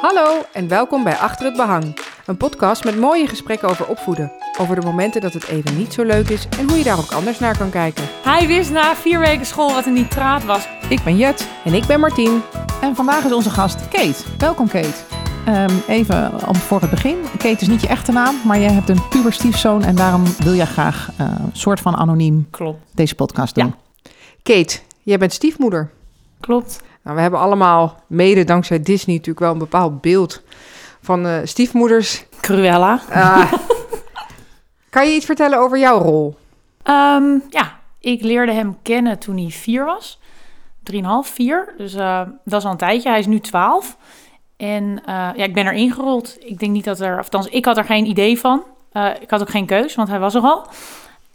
Hallo en welkom bij Achter het Behang. Een podcast met mooie gesprekken over opvoeden. Over de momenten dat het even niet zo leuk is en hoe je daar ook anders naar kan kijken. Hij wist na vier weken school wat een nitraat was. Ik ben Jet En ik ben Martien. en vandaag is onze gast Kate. Welkom Kate. Ehm, even om voor het begin. Kate is niet je echte naam, maar jij hebt een puber stiefzoon en daarom wil jij graag eh, een soort van anoniem Klopt. deze podcast doen. Kate, jij bent stiefmoeder. Klopt. Nou, we hebben allemaal, mede dankzij Disney, natuurlijk wel een bepaald beeld van eh, stiefmoeders. Cruella. Ah. kan je iets vertellen over jouw rol? Ehm, ja, ik leerde hem kennen toen hij vier was. Drieënhalf, vier. Dus eh, dat is al een tijdje. Hij is nu twaalf. En eh, ja, ik ben er ingerold. Ik denk niet dat er... Of althans, ik had er geen idee van. Ik had ook geen keus, want hij was er al.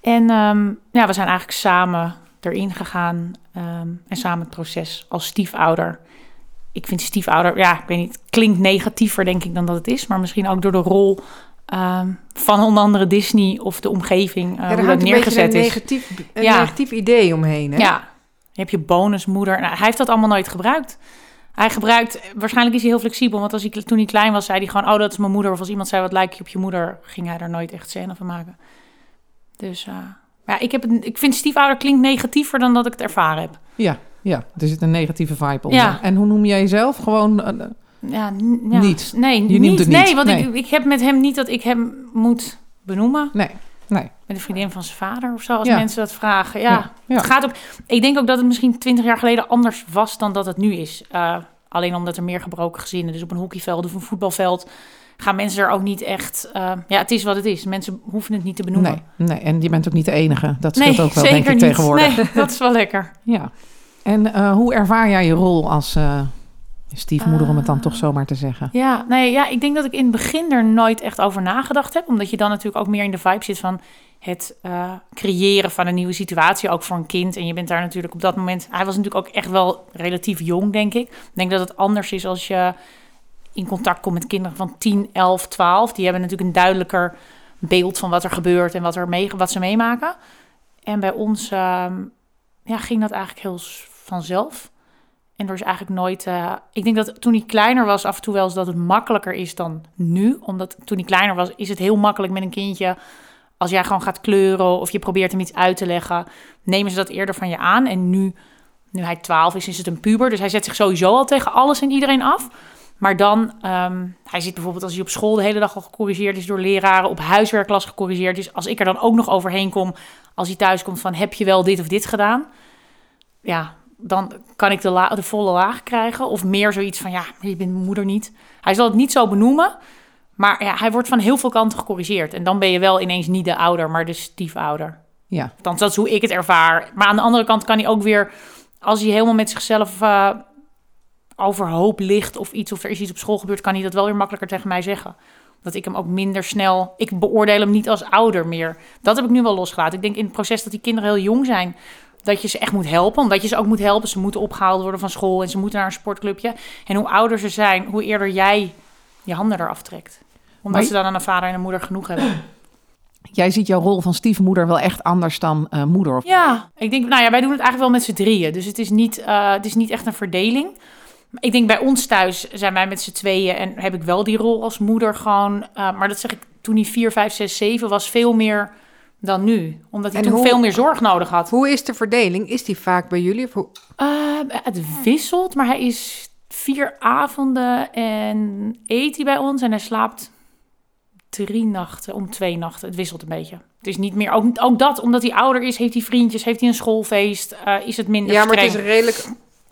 En ehm, ja, we zijn eigenlijk samen erin gegaan. ehm, en samen het proces als stiefouder. Ik vind stiefouder, ja, ik weet niet, klinkt negatiever denk ik dan dat het is. Maar misschien ook door de rol ehm, van onder andere Disney of de omgeving, uh, hoe dat neergezet een is. negatief, een Ja. negatief idee omheen. Hè? Ja, dan heb je bonusmoeder. Nou, hij heeft dat allemaal nooit gebruikt. Hij gebruikt, waarschijnlijk is hij heel flexibel, want als hij, toen hij klein was, zei hij gewoon, oh, dat is mijn moeder. Of als iemand zei, wat lijkt je op je moeder, ging hij er nooit echt scène van maken. Dus, eh, ja, ik, heb het, ik vind stiefouder klinkt negatiever dan dat ik het ervaren heb. Ja, ja, er zit een negatieve vibe onder. Ja. En hoe noem jij jezelf? Gewoon, eh, Ja, n- ja. Niet. Nee, Je niet. noemt het niet. Nee, want Nee. Ik, ik heb met hem niet dat ik hem moet benoemen. nee, nee. Met een vriendin van zijn vader of zo, als Ja. mensen dat vragen. Ja, Ja, ja. Het gaat ook. Ik denk ook dat het misschien twintig jaar geleden anders was dan dat het nu is. Eh, alleen omdat er meer gebroken gezinnen. Dus op een hockeyveld of een voetbalveld gaan mensen er ook niet echt. eh, ja, het is wat het is. Mensen hoeven het niet te benoemen. Nee, nee, en je bent ook niet de enige. Dat Nee, scheelt ook wel, zeker denk ik, niet. tegenwoordig. Nee, dat is wel lekker. Ja. En eh, hoe ervaar jij je rol als eh, stiefmoeder, om het dan Ah. toch zomaar te zeggen? Ja, nee, ja, ik denk dat ik in het begin er nooit echt over nagedacht heb. Omdat je dan natuurlijk ook meer in de vibe zit van het creëren van een nieuwe situatie, ook voor een kind. En je bent daar natuurlijk op dat moment... Hij was natuurlijk ook echt wel relatief jong, denk ik. Ik denk dat het anders is als je in contact komt met kinderen van 10, 11, 12. Die hebben natuurlijk een duidelijker beeld van wat er gebeurt en wat, er mee, wat ze meemaken. En bij ons ehm, ja, ging dat eigenlijk heel vanzelf. En er is eigenlijk nooit. eh, ik denk dat toen hij kleiner was, af en toe wel eens dat het makkelijker is dan nu. Omdat toen hij kleiner was, is het heel makkelijk met een kindje. Als jij gewoon gaat kleuren of je probeert hem iets uit te leggen, nemen ze dat eerder van je aan. En nu, nu hij 12 is, is het een puber. Dus hij zet zich sowieso al tegen alles en iedereen af. Maar dan, ehm, hij zit bijvoorbeeld als hij op school de hele dag al gecorrigeerd is door leraren, op huiswerkklas gecorrigeerd is. Als ik er dan ook nog overheen kom, als hij thuis komt van heb je wel dit of dit gedaan? Ja, dan kan ik de, la- de volle laag krijgen. Of meer zoiets van, ja, je bent mijn moeder niet. Hij zal het niet zo benoemen. Maar ja, hij wordt van heel veel kanten gecorrigeerd. En dan ben je wel ineens niet de ouder, maar de stiefouder. Ja, Althans, dat is hoe ik het ervaar. Maar aan de andere kant kan hij ook weer... als hij helemaal met zichzelf eh, overhoop ligt of iets... of er is iets op school gebeurd... kan hij dat wel weer makkelijker tegen mij zeggen. Dat ik hem ook minder snel... Ik beoordeel hem niet als ouder meer. Dat heb ik nu wel losgelaten. Ik denk in het proces dat die kinderen heel jong zijn... dat je ze echt moet helpen. Omdat je ze ook moet helpen. Ze moeten opgehaald worden van school... en ze moeten naar een sportclubje. En hoe ouder ze zijn... hoe eerder jij je handen eraf trekt. Omdat Maar- ze dan aan een vader en een moeder genoeg hebben. jij ziet jouw rol van stiefmoeder wel echt anders dan eh, moeder. Of... Ja, ik denk, nou ja, wij doen het eigenlijk wel met z'n drieën. Dus het is niet, eh, het is niet echt een verdeling. Ik denk bij ons thuis zijn wij met z'n tweeën en heb ik wel die rol als moeder gewoon. eh, maar dat zeg ik toen hij 4, 5, 6, 7 was, veel meer dan nu. Omdat hij En toen hoe- veel meer zorg nodig had. Hoe is de verdeling? Is die vaak bij jullie? Of hoe- Eh, het wisselt, maar hij is vier avonden en eet hij bij ons en hij slaapt drie nachten om twee nachten. Het wisselt een beetje. Het is niet meer, ook, ook dat, omdat hij ouder is, heeft hij vriendjes, heeft hij een schoolfeest, eh, is het minder Ja, maar het is redelijk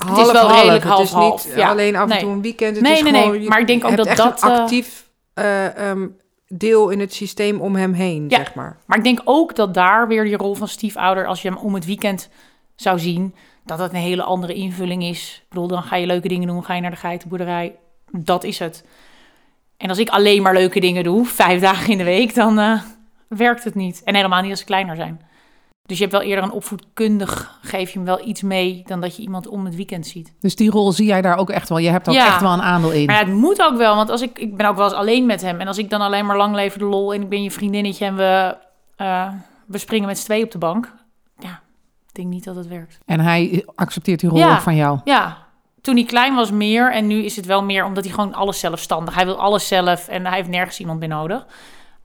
half is wel redelijk Het is niet ja. alleen af en Nee. toe een weekend. Het Nee, is nee, nee, gewoon, je maar ik denk ook dat dat, een eh, actief eh, ehm, deel in het systeem om hem heen, Ja. zeg maar. Maar ik denk ook dat daar weer die rol van stiefouder, als je hem om het weekend zou zien, dat dat een hele andere invulling is. Ik bedoel, dan ga je leuke dingen doen, ga je naar de geitenboerderij. Dat is het. En als ik alleen maar leuke dingen doe, vijf dagen in de week, dan eh, werkt het niet. En helemaal niet als ze kleiner zijn. Dus je hebt wel eerder een opvoedkundig, geef je hem wel iets mee dan dat je iemand om het weekend ziet. Dus die rol zie jij daar ook echt wel. Je hebt ook Ja. echt wel een aandeel in. Maar ja, het moet ook wel, want als ik, ik ben ook wel eens alleen met hem. En als ik dan alleen maar lang leven de lol en ik ben je vriendinnetje en we, eh, we springen met z'n tweeën op de bank. Ja, ik denk niet dat het werkt. En hij accepteert die rol Ja. ook van jou. Ja, toen hij klein was meer. En nu is het wel meer omdat hij gewoon alles zelfstandig. Hij wil alles zelf en hij heeft nergens iemand meer nodig.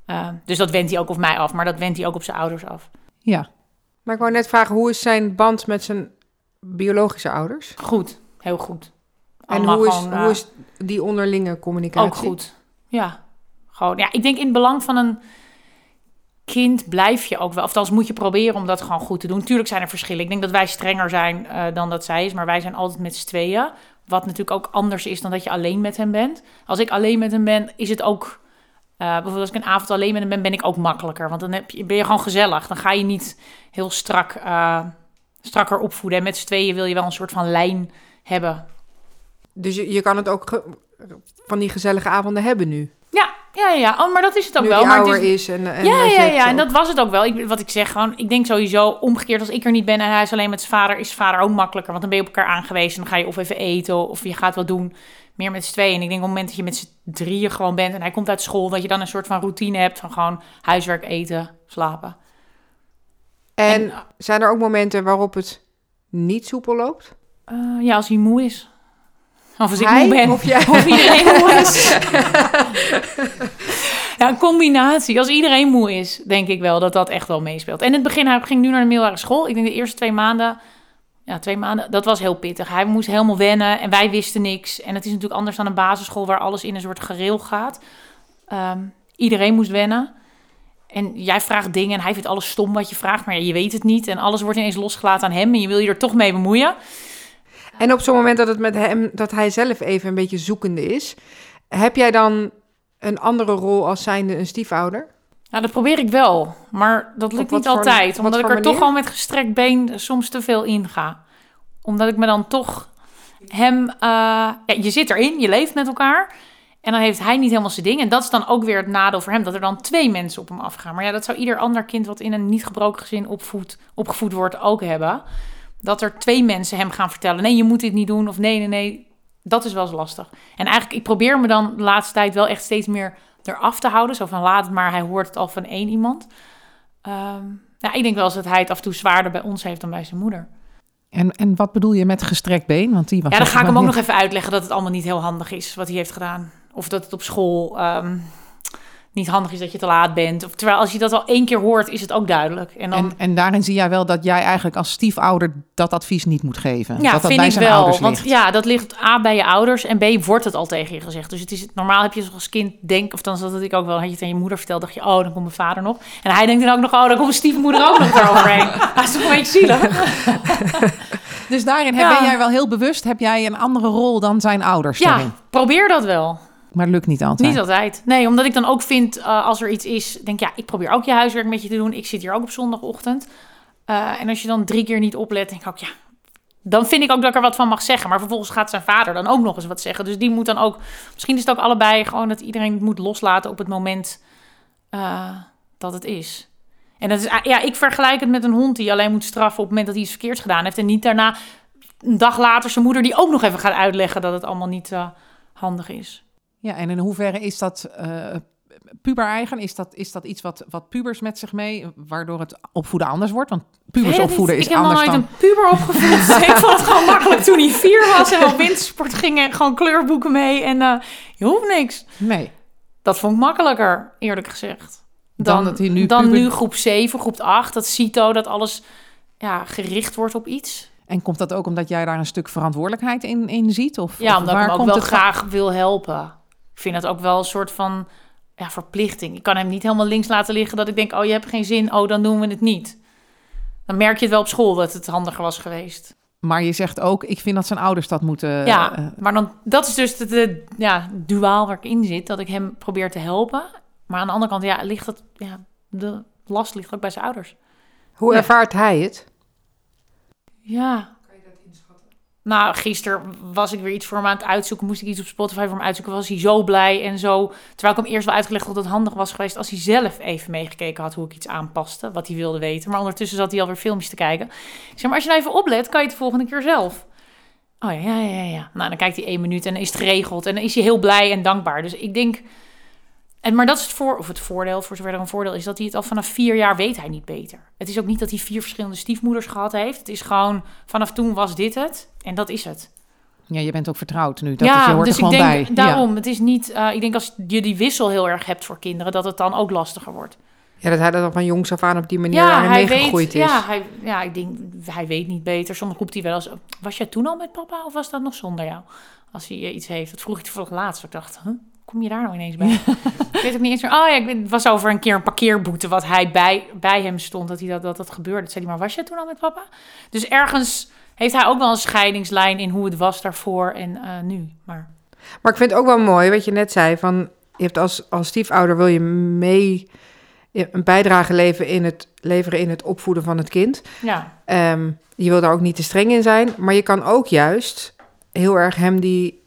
Uh, dus dat wendt hij ook op mij af, maar dat wendt hij ook op zijn ouders af. Ja. Maar ik wou net vragen, hoe is zijn band met zijn biologische ouders? Goed, heel goed. En hoe is, gewoon, hoe is die onderlinge communicatie? Ook goed, ja. Gewoon, ja, ik denk in het belang van een kind blijf je ook wel, of althans moet je proberen om dat gewoon goed te doen. Tuurlijk zijn er verschillen. Ik denk dat wij strenger zijn uh, dan dat zij is, maar wij zijn altijd met z'n tweeën. Wat natuurlijk ook anders is dan dat je alleen met hem bent. Als ik alleen met hem ben, is het ook... Uh, bijvoorbeeld als ik een avond alleen hem ben, ben ik ook makkelijker. Want dan heb je, ben je gewoon gezellig. Dan ga je niet heel strak, uh, strakker opvoeden. En met z'n tweeën wil je wel een soort van lijn hebben. Dus je, je kan het ook van die gezellige avonden hebben nu? Ja, ja, ja. Oh, maar dat is het ook nu wel. Maar het is, en, en ja, ja, ja. En dat was het ook wel. Ik, wat ik zeg gewoon, ik denk sowieso omgekeerd als ik er niet ben en hij is alleen met zijn vader, is zijn vader ook makkelijker. Want dan ben je op elkaar aangewezen. Dan ga je of even eten of je gaat wat doen. Meer met z'n tweeën. En ik denk op het moment dat je met z'n drieën gewoon bent en hij komt uit school, dat je dan een soort van routine hebt van gewoon huiswerk, eten, slapen. En zijn er ook momenten waarop het niet soepel loopt? Eh, ja, als hij moe is. Of als ik Hij moe ben. of jij? Of iedereen moe is. ja, een combinatie. Als iedereen moe is, denk ik wel dat dat echt wel meespeelt. En in het begin, hij ging nu naar de middelbare school. Ik denk de eerste twee maanden, ja, twee maanden, dat was heel pittig. Hij moest helemaal wennen en wij wisten niks. En het is natuurlijk anders dan een basisschool waar alles in een soort gereel gaat. Ehm, iedereen moest wennen. En jij vraagt dingen en hij vindt alles stom wat je vraagt, maar je weet het niet. En alles wordt ineens losgelaten aan hem en je wil je er toch mee bemoeien. En op zo'n moment dat het met hem, dat hij zelf even een beetje zoekende is, heb jij dan een andere rol als zijnde een stiefouder? Nou, dat probeer ik wel, maar dat lukt niet altijd. Omdat ik er toch al met gestrekt been soms te veel in ga. Omdat ik me dan toch hem... eh, ja, je zit erin, je leeft met elkaar. En dan heeft hij niet helemaal zijn ding. En dat is dan ook weer het nadeel voor hem, dat er dan twee mensen op hem afgaan. Maar ja, dat zou ieder ander kind wat in een niet gebroken gezin opvoed, opgevoed wordt ook hebben. Dat er twee mensen hem gaan vertellen, nee, je moet dit niet doen. Of nee, nee, nee. Dat is wel eens lastig. En eigenlijk, ik probeer me dan de laatste tijd wel echt steeds meer eraf te houden. Zo van, laat het maar, hij hoort het al van één iemand. Ja, ik denk wel eens dat hij het af en toe zwaarder bij ons heeft dan bij zijn moeder. En, en wat bedoel je met gestrekt been? Want die was Ja, dan ga ik hem ook nog even uitleggen dat het allemaal niet heel handig is wat hij heeft gedaan. Of dat het op school ehm, niet handig is dat je te laat bent. Of, terwijl als je dat al één keer hoort, is het ook duidelijk. En dan, En, en daarin zie jij wel dat jij eigenlijk als stiefouder dat advies niet moet geven. ja, dat dat vind bij ik zijn wel. ouders Want ligt. ja, dat ligt A bij je ouders en B wordt het al tegen je gezegd. Dus het is normaal heb je als kind denk, of dan zat het ik ook wel, had je het aan je moeder verteld, dacht je, oh, dan komt mijn vader nog. En hij denkt dan ook nog, oh, dan komt mijn stiefmoeder ook nog eroverheen. Hij is toch een beetje zielig. Dus daarin Ja. ben jij wel heel bewust, heb jij een andere rol dan zijn ouders Ja, daarin. probeer dat wel. Maar het lukt niet altijd. Niet altijd. Nee, omdat ik dan ook vind, eh, als er iets is, denk ja, ik probeer ook je huiswerk met je te doen. Ik zit hier ook op zondagochtend. Eh, en als je dan drie keer niet oplet, denk ik ook, ja, dan vind ik ook dat ik er wat van mag zeggen. Maar vervolgens gaat zijn vader dan ook nog eens wat zeggen. Dus die moet dan ook, misschien is het ook allebei gewoon dat iedereen het moet loslaten op het moment eh, dat het is. En dat is, ja, ik vergelijk het met een hond die alleen moet straffen op het moment dat hij iets verkeerds gedaan heeft. En niet daarna, een dag later, zijn moeder die ook nog even gaat uitleggen dat het allemaal niet handig is. Ja, en in hoeverre is dat uh, puber-eigen? Is dat, is dat iets wat, wat pubers met zich mee, waardoor het opvoeden anders wordt? Want pubers opvoeden is ik heb nog anders nooit dan... een puber opgevoed. ik vond het gewoon makkelijk toen hij vier was en op wintersport gingen. en Gewoon kleurboeken mee en eh, je hoeft niks. Nee. Dat vond ik makkelijker, eerlijk gezegd. Dan Dan, dat hij nu dan puber- nu groep 7, groep 8, dat CITO, dat alles ja, gericht wordt op iets. En komt dat ook omdat jij daar een stuk verantwoordelijkheid in, in ziet? Of, Ja, of omdat ik hem ook wel graag wil helpen. Ik vind dat ook wel een soort van ja, verplichting. Ik kan hem niet helemaal links laten liggen dat ik denk, oh je hebt geen zin, oh dan doen we het niet. Dan merk je het wel op school dat het handiger was geweest. Maar je zegt ook, ik vind dat zijn ouders dat moeten... Ja, eh, maar dan, dat is dus de, de ja, duaal waar ik in zit. Dat ik hem probeer te helpen. Maar aan de andere kant, ja, ligt dat, ja, de last ligt ook bij zijn ouders. Hoe Ja. ervaart hij het? Ja. Nou, gisteren was ik weer iets voor hem aan het uitzoeken. Moest ik iets op Spotify voor hem uitzoeken. Was hij zo blij en zo. Terwijl ik hem eerst wel uitgelegd had dat het handig was geweest... als hij zelf even meegekeken had hoe ik iets aanpaste. Wat hij wilde weten. Maar ondertussen zat hij alweer filmpjes te kijken. Ik zeg, maar als je nou even oplet, kan je het de volgende keer zelf. Oh ja, ja, ja, ja. Nou, dan kijkt hij één minuut en is het geregeld. En dan is hij heel blij en dankbaar. Dus ik denk... En, maar dat is het, voor, of het voordeel, voor zover er een voordeel is... dat hij het al vanaf vier jaar weet hij niet beter. Het is ook niet dat hij vier verschillende stiefmoeders gehad heeft. Het is gewoon, vanaf toen was dit het. En dat is het. Ja, je bent ook vertrouwd nu. Dat is, je hoort dus er gewoon ik denk bij. daarom. Het is niet. eh, ik denk als je die wissel heel erg hebt voor kinderen, dat het dan ook lastiger wordt. Ja, dat hij dat van jongs af aan op die manier Ja, hij meegegroeid is. Ja, hij, ja, ik denk hij weet niet beter. Soms roept hij wel eens: Was jij toen al met papa of was dat nog zonder jou? Als hij iets heeft. Dat vroeg ik toevallig laatst. Ik dacht, huh, kom je daar nou ineens bij? ik weet ook niet eens meer. Oh ja, ik weet- het was over een keer een parkeerboete wat hij bij, bij hem stond dat hij dat, dat, dat gebeurde. Toen zei hij, maar was jij toen al met papa? Dus ergens heeft hij ook wel een scheidingslijn in hoe het was daarvoor en eh, nu. Maar Maar ik vind het ook wel mooi wat je net zei. Van, je hebt als, als stiefouder wil je mee een bijdrage leveren in, het, leveren in het opvoeden van het kind. ja, Ehm, je wil daar ook niet te streng in zijn. Maar je kan ook juist heel erg hem die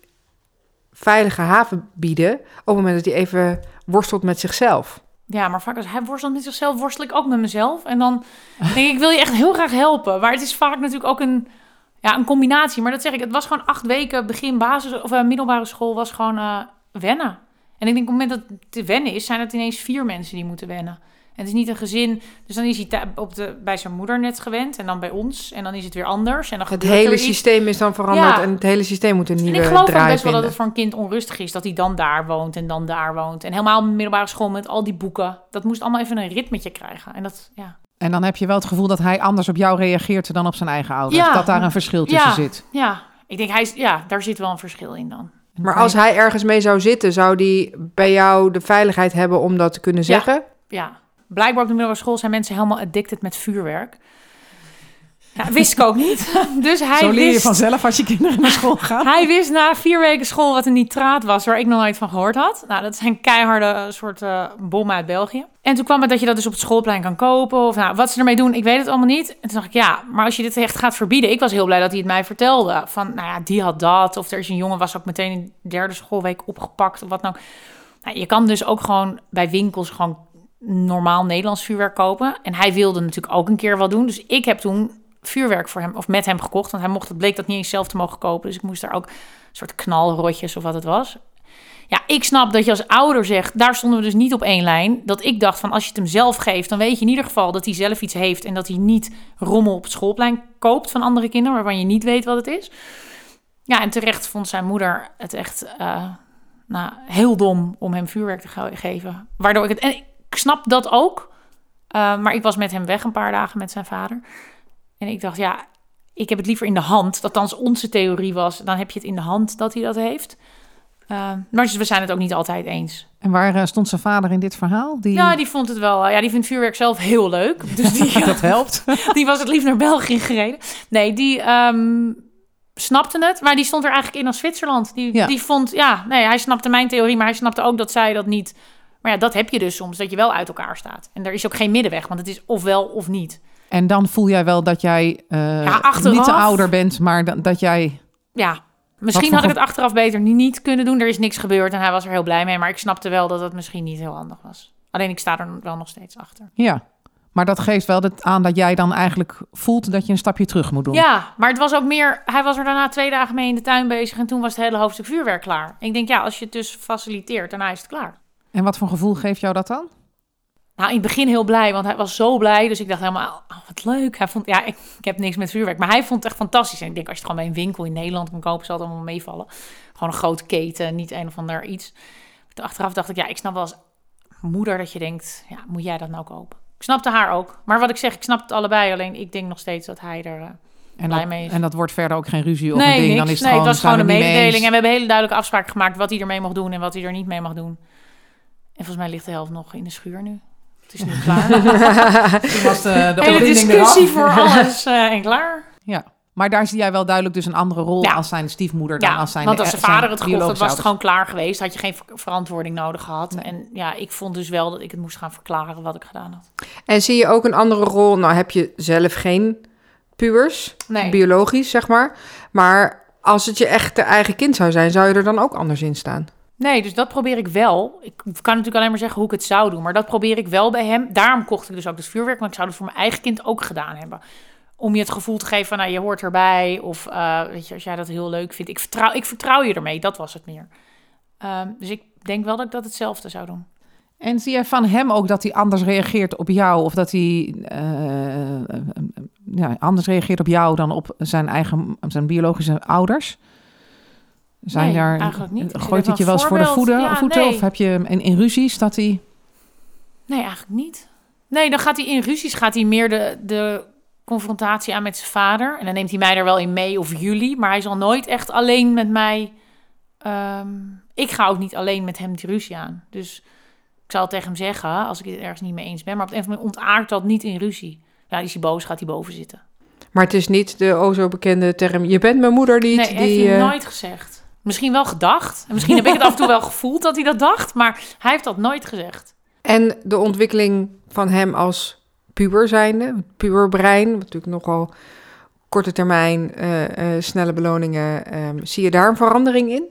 veilige haven bieden... op het moment dat hij even worstelt met zichzelf. Ja, maar vaak als hij worstelt met zichzelf, worstel ik ook met mezelf. En dan denk ik, ik wil je echt heel graag helpen. Maar het is vaak natuurlijk ook een, ja, een combinatie. Maar dat zeg ik, het was gewoon acht weken begin basis of eh, middelbare school was gewoon eh, wennen. En ik denk op het moment dat het te wennen is, zijn het ineens vier mensen die moeten wennen. En het is niet een gezin. Dus dan is hij op de, bij zijn moeder net gewend en dan bij ons. En dan is het weer anders. En dan Het hele systeem is dan veranderd Ja. en het hele systeem moet een En nieuwe ik geloof ook draai best wel dat het voor een kind onrustig is dat hij dan daar woont en dan daar woont. En helemaal middelbare school met al die boeken. Dat moest allemaal even een ritmetje krijgen. En dat, ja. En dan heb je wel het gevoel dat hij anders op jou reageert dan op zijn eigen ouders. Ja. Dat daar een verschil tussen Ja. zit. Ja, ik denk hij is, ja, daar zit wel een verschil in dan. Maar als hij ergens mee zou zitten, zou die bij jou de veiligheid hebben om dat te kunnen Ja. zeggen? Ja, blijkbaar op de middelbare school zijn mensen helemaal addicted met vuurwerk. Ja, wist ik ook niet. Dus hij Zo leer je wist, vanzelf als je kinderen naar school gaan. hij wist na vier weken school wat een nitraat was, waar ik nog nooit van gehoord had. Nou, dat zijn keiharde eh, soort eh, bommen uit België. En toen kwam het dat je dat dus op het schoolplein kan kopen. Of nou, wat ze ermee doen, ik weet het allemaal niet. En toen dacht ik, ja, maar als je dit echt gaat verbieden. Ik was heel blij dat hij het mij vertelde. Van, nou ja, die had dat. Of er is een jongen, was ook meteen in de derde schoolweek opgepakt. Of wat nou. nou je kan dus ook gewoon bij winkels gewoon normaal Nederlands vuurwerk kopen. En hij wilde natuurlijk ook een keer wat doen. Dus ik heb toen vuurwerk voor hem, of met hem gekocht. Want hij mocht, het bleek dat niet eens zelf te mogen kopen. Dus ik moest daar ook een soort knalrotjes of wat het was. Ja, ik snap dat je als ouder zegt, daar stonden we dus niet op één lijn. Dat ik dacht van als je het hem zelf geeft, dan weet je in ieder geval dat hij zelf iets heeft. En dat hij niet rommel op het schoolplein koopt van andere kinderen, waarvan je niet weet wat het is. Ja, en terecht vond zijn moeder het echt eh, nou, heel dom om hem vuurwerk te ge- geven. Waardoor ik het. En snap dat ook. eh, maar ik was met hem weg een paar dagen met zijn vader. En ik dacht, ja, ik heb het liever in de hand. Dat althans onze theorie was. Dan heb je het in de hand dat hij dat heeft. Eh, maar we zijn het ook niet altijd eens. En waar eh, stond zijn vader in dit verhaal? Die, Ja, die vond het wel. Ja, die vindt vuurwerk zelf heel leuk. Dus die, dat helpt. die was het liefst naar België gereden. Nee, die ehm, snapte het, maar die stond er eigenlijk in als Zwitserland. Die, Ja. die vond, ja, nee, hij snapte mijn theorie, maar hij snapte ook dat zij dat niet. Maar ja, dat heb je dus soms, dat je wel uit elkaar staat. En er is ook geen middenweg, want het is ofwel of niet. En dan voel jij wel dat jij Ja, achteraf. niet te ouder bent, maar dat, dat jij... Ja, misschien had ik het achteraf beter niet kunnen doen. Er is niks gebeurd en hij was er heel blij mee. Maar ik snapte wel dat het misschien niet heel handig was. Alleen ik sta er wel nog steeds achter. Ja, maar dat geeft wel aan dat jij dan eigenlijk voelt dat je een stapje terug moet doen. Ja, maar het was ook meer... Hij was er daarna twee dagen mee in de tuin bezig... en toen was het hele hoofdstuk vuurwerk klaar. Ik denk, ja, als je het dus faciliteert, daarna is het klaar. En wat voor gevoel geeft jou dat dan? Nou, in het begin heel blij, want hij was zo blij. Dus ik dacht helemaal, oh, wat leuk. Hij vond, ja, ik, ik heb niks met vuurwerk. Maar hij vond het echt fantastisch. En ik denk, als je het gewoon bij een winkel in Nederland kan kopen... zal het allemaal meevallen. Gewoon een grote keten, niet een of ander iets. Toen achteraf dacht ik, ja, ik snap wel als moeder dat je denkt... ja, moet jij dat nou kopen? Ik snapte haar ook. Maar wat ik zeg, ik snap het allebei. Alleen ik denk nog steeds dat hij er... eh, En Blij dat, mee is. en dat wordt verder ook geen ruzie of nee, een ding. niks. Dan is het nee, gewoon, het was gewoon een mededeling. En we hebben hele duidelijke afspraken gemaakt wat hij ermee mocht doen en wat hij er niet mee mag doen. En volgens mij ligt de helft nog in de schuur nu. Het is nu klaar. Toen was de, de hele discussie eraf. voor alles eh, en klaar. Ja, maar daar zie jij wel duidelijk dus een andere rol Ja. als zijn stiefmoeder dan Ja, als zijn want als eh, zijn vader het had, was het gewoon klaar geweest. Had je geen ver- verantwoording nodig gehad. Nee. En ja, ik vond dus wel dat ik het moest gaan verklaren wat ik gedaan had. En zie je ook een andere rol? Nou, heb je zelf geen pubers, Nee. biologisch zeg maar. Maar als het je echt de eigen kind zou zijn, zou je er dan ook anders in staan? Nee, dus dat probeer ik wel. Ik kan natuurlijk alleen maar zeggen hoe ik het zou doen. Maar dat probeer ik wel bij hem. Daarom kocht ik dus ook het vuurwerk. Want ik zou het voor mijn eigen kind ook gedaan hebben. Om je het gevoel te geven van, nou, je hoort erbij. Of, eh, weet je, als jij dat heel leuk vindt. Ik vertrouw, ik vertrouw je ermee. Dat was het meer. Ehm, dus ik denk wel dat ik dat hetzelfde zou doen. En zie je van hem ook dat hij anders reageert op jou? Of dat hij eh, ja, anders reageert op jou dan op zijn eigen zijn biologische ouders? Zijn Nee, daar, eigenlijk niet. Gooit hij je wel eens voor de voorbeeld? voeten, Ja, voeten? nee. Of heb je in, in ruzies dat hij... Nee, eigenlijk niet. Nee, dan gaat hij in ruzies gaat hij meer de, de confrontatie aan met zijn vader. En dan neemt hij mij er wel in mee of jullie. Maar hij zal nooit echt alleen met mij... ehm, ik ga ook niet alleen met hem die ruzie aan. Dus ik zal het tegen hem zeggen als ik het ergens niet mee eens ben. Maar op een of andere manier ontaart dat niet in ruzie. Ja, is hij boos, gaat hij boven zitten. Maar het is niet de o zo bekende term, je bent mijn moeder niet. nee, die, heeft hij eh, nooit gezegd. Misschien wel gedacht. En misschien heb ik het af en toe wel gevoeld dat hij dat dacht. Maar hij heeft dat nooit gezegd. En de ontwikkeling van hem als puber zijnde, puberbrein, wat natuurlijk nogal korte termijn, eh, eh, snelle beloningen. ehm, zie je daar een verandering in?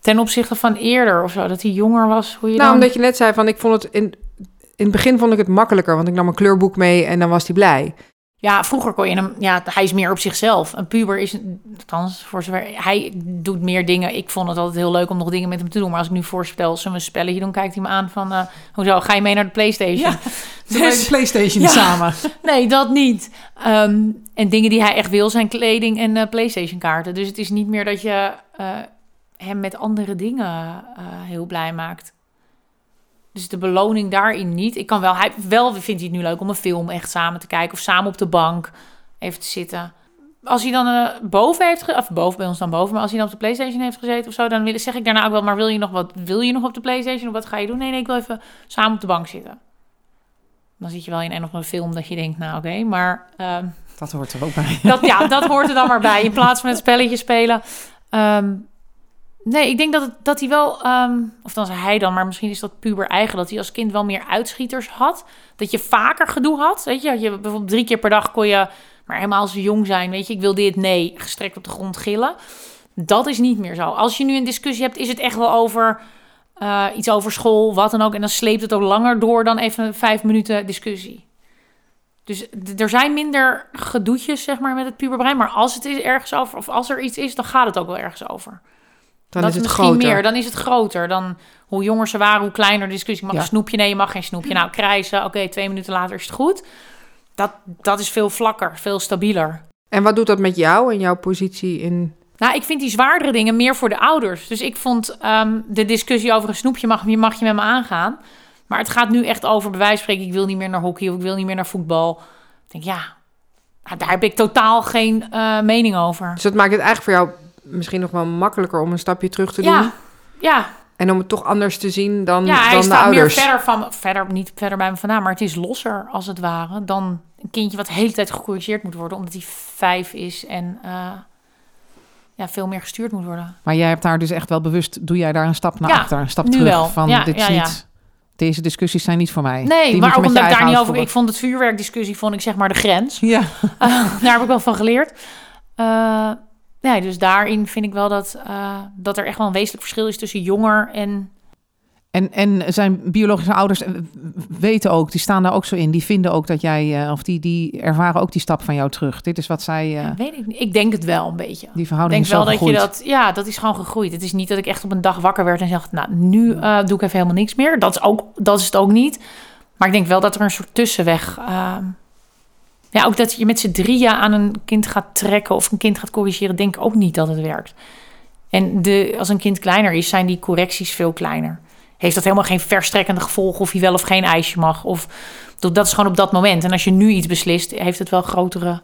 Ten opzichte van eerder of zo, dat hij jonger was. Hoe je Nou, dan... omdat je net zei van ik vond het in, in het begin vond ik het makkelijker, want ik nam een kleurboek mee en dan was hij blij. Ja, vroeger kon je hem... Ja, hij is meer op zichzelf. Een puber is... Althans, voor zover... Hij doet meer dingen. Ik vond het altijd heel leuk om nog dingen met hem te doen. Maar als ik nu voorspel, zullen we een spelletje doen? Kijkt hij me aan van... eh, hoezo, ga je mee naar de Playstation? Ja, Dus- Playstation Ja. samen. nee, dat niet. Ehm, en dingen die hij echt wil zijn kleding en eh, Playstation kaarten. Dus het is niet meer dat je eh, hem met andere dingen heel blij maakt. Dus de beloning daarin niet. Ik kan wel, hij wel vindt hij het nu leuk om een film echt samen te kijken of samen op de bank even te zitten. Als hij dan eh, boven heeft, of boven bij ons dan boven, maar als hij dan op de PlayStation heeft gezeten of zo, dan wil, zeg ik daarna ook wel, maar wil je nog wat? Wil je nog op de PlayStation of wat ga je doen? Nee, nee, ik wil even samen op de bank zitten. Dan zit je wel in een of andere film dat je denkt, nou oké, maar ehm, Dat hoort er ook bij. dat, ja, dat hoort er dan maar bij. In plaats van het spelletje spelen. Ehm, nee, ik denk dat, het, dat hij wel... ehm, of dan zei hij dan, maar misschien is dat puber eigen... dat hij als kind wel meer uitschieters had. Dat je vaker gedoe had. Weet je, je bijvoorbeeld drie keer per dag kon je... maar helemaal als jong zijn, weet je... ik wil dit, nee, gestrekt op de grond gillen. Dat is niet meer zo. Als je nu een discussie hebt, is het echt wel over... eh, iets over school, wat dan ook. En dan sleept het ook langer door dan even vijf minuten discussie. Dus er zijn minder gedoetjes, zeg maar, met het puberbrein. Maar als het is ergens over, of als er iets is, dan gaat het ook wel ergens over. Dan dat is het misschien groter. meer. Dan is het groter. Dan hoe jonger ze waren, hoe kleiner de discussie. Mag Ja. een snoepje? Nee, je mag geen snoepje. Nou, krijzen. Oké, twee minuten later is het goed. Dat, dat is veel vlakker, veel stabieler. En wat doet dat met jou en jouw positie in... Nou, ik vind die zwaardere dingen meer voor de ouders. Dus ik vond ehm, de discussie over een snoepje mag, je- mag je met me aangaan. Maar het gaat nu echt over, bij wijze van spreken, ik wil niet meer naar hockey of ik wil niet meer naar voetbal. Ik denk, ja, nou, daar heb ik totaal geen eh, mening over. Dus dat maakt het eigenlijk voor jou misschien nog wel makkelijker om een stapje terug te doen. Ja, ja, En om het toch anders te zien dan, ja hij dan de staat meer ouders. verder van, me- verder, niet verder bij me vandaan, maar het is losser als het ware dan een kindje wat de hele tijd gecorrigeerd moet worden, omdat hij vijf is en eh, ja, veel meer gestuurd moet worden. Maar jij hebt daar dus echt wel bewust, doe jij daar een stap naar Ja, achter, een stap nu terug wel. van Ja, dit is ja, ja. niet, deze discussies zijn niet voor mij. Die Nee, moet maar ook omdat ik daar niet over... Ik vond het vuurwerkdiscussie, vond ik zeg maar de grens. Ja, Eh, daar heb ik wel van geleerd. Eh, nee, dus daarin vind ik wel dat, eh, dat er echt wel een wezenlijk verschil is tussen jonger en... en, en zijn biologische ouders eh, weten ook, die staan daar ook zo in, die vinden ook dat jij, eh, of die, die ervaren ook die stap van jou terug. Dit is wat zij, Ja, weet ik niet. Ik denk het wel een beetje. die Ik verhouding denk is wel dat je gegroeid. dat... Ja, dat is gewoon gegroeid. Het is niet dat ik echt op een dag wakker werd en zeg... Nou, nu doe ik even helemaal niks meer. Dat is, ook, dat is het ook niet. Maar ik denk wel dat er een soort tussenweg... ja, ook dat je met z'n drieën aan een kind gaat trekken... of een kind gaat corrigeren, denk ik ook niet dat het werkt. En de, als een kind kleiner is, zijn die correcties veel kleiner. Heeft dat helemaal geen verstrekkende gevolgen... of hij wel of geen ijsje mag. Of, dat is gewoon op dat moment. En als je nu iets beslist, heeft het wel grotere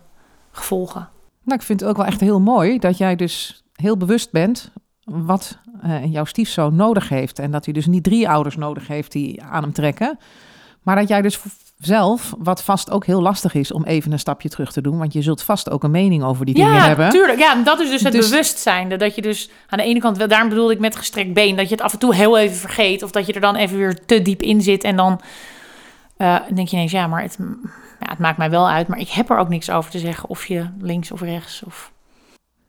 gevolgen. Nou, ik vind het ook wel echt heel mooi dat jij dus heel bewust bent wat eh, jouw stiefzoon nodig heeft. En dat hij dus niet drie ouders nodig heeft die aan hem trekken. Maar dat jij dus zelf, wat vast ook heel lastig is om even een stapje terug te doen. Want je zult vast ook een mening over die dingen ja, hebben. tuurlijk. Ja, en dat is dus het Dus- bewustzijn. Dat je dus aan de ene kant, wel- daarom bedoelde ik met gestrekt been, dat je het af en toe heel even vergeet. Of dat je er dan even weer te diep in zit. En dan eh, denk je ineens, ja, maar het, ja, het maakt mij wel uit. Maar ik heb er ook niks over te zeggen. Of je links of rechts. Of...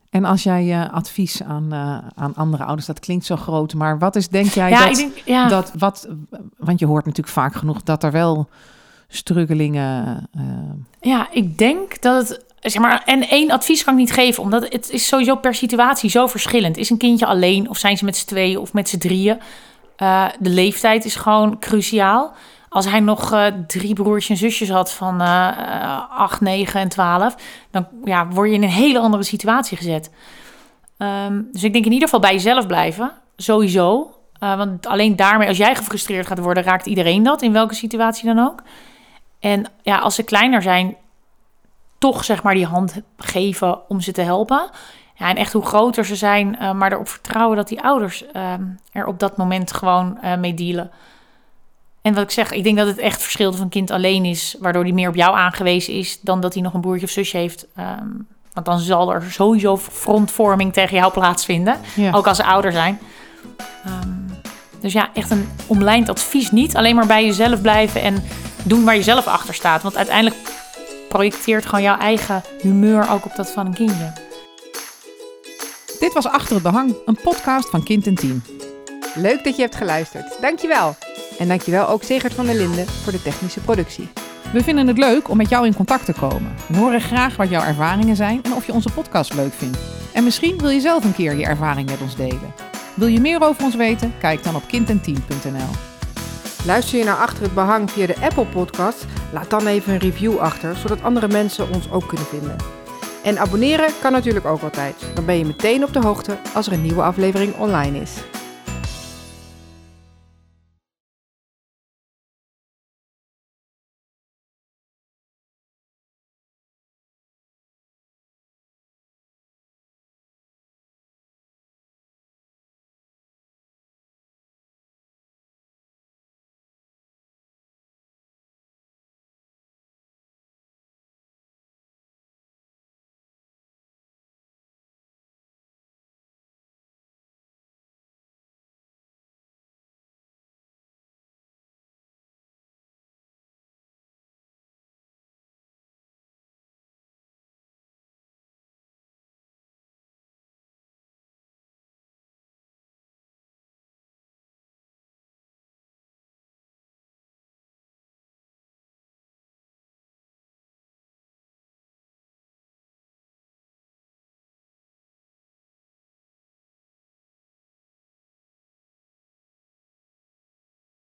En als jij advies aan, eh, aan andere ouders, dat klinkt zo groot. Maar wat is, denk jij, ja, dat, ik denk, ja. dat wat, want je hoort natuurlijk vaak genoeg dat er wel struggelingen. eh, Ja, ik denk dat het. Zeg maar, en één advies kan ik niet geven, omdat het is sowieso per situatie zo verschillend. Is een kindje alleen of zijn ze met z'n tweeën of met z'n drieën? Eh, de leeftijd is gewoon cruciaal. Als hij nog eh, drie broertjes en zusjes had van 8, 9 en 12, dan ja, word je in een hele andere situatie gezet. Ehm, dus ik denk in ieder geval bij jezelf blijven, sowieso. Want alleen daarmee, als jij gefrustreerd gaat worden, raakt iedereen dat, in welke situatie dan ook. En ja, als ze kleiner zijn, toch zeg maar die hand geven om ze te helpen. Ja, en echt hoe groter ze zijn, uh, maar erop vertrouwen dat die ouders uh, er op dat moment gewoon uh, mee dealen. En wat ik zeg, ik denk dat het echt verschil van kind alleen is, waardoor hij meer op jou aangewezen is, dan dat hij nog een broertje of zusje heeft. Um, want dan zal er sowieso frontvorming tegen jou plaatsvinden, ook als ze ouder zijn. Um, dus ja, echt een omlijnd advies niet. Alleen maar bij jezelf blijven en doen waar je zelf achter staat. Want uiteindelijk projecteert gewoon jouw eigen humeur ook op dat van een kindje. Dit was Achter het Behang, een podcast van Kind en Team. Leuk dat je hebt geluisterd. Dankjewel. En dankjewel ook Segert van der Linden voor de technische productie. We vinden het leuk om met jou in contact te komen. We horen graag wat jouw ervaringen zijn en of je onze podcast leuk vindt. En misschien wil je zelf een keer je ervaring met ons delen. Wil je meer over ons weten? Kijk dan op kindenteam.nl. Luister je naar Achter het Behang via de Apple Podcast? Laat dan even een review achter, zodat andere mensen ons ook kunnen vinden. En abonneren kan natuurlijk ook altijd. Dan ben je meteen op de hoogte als er een nieuwe aflevering online is.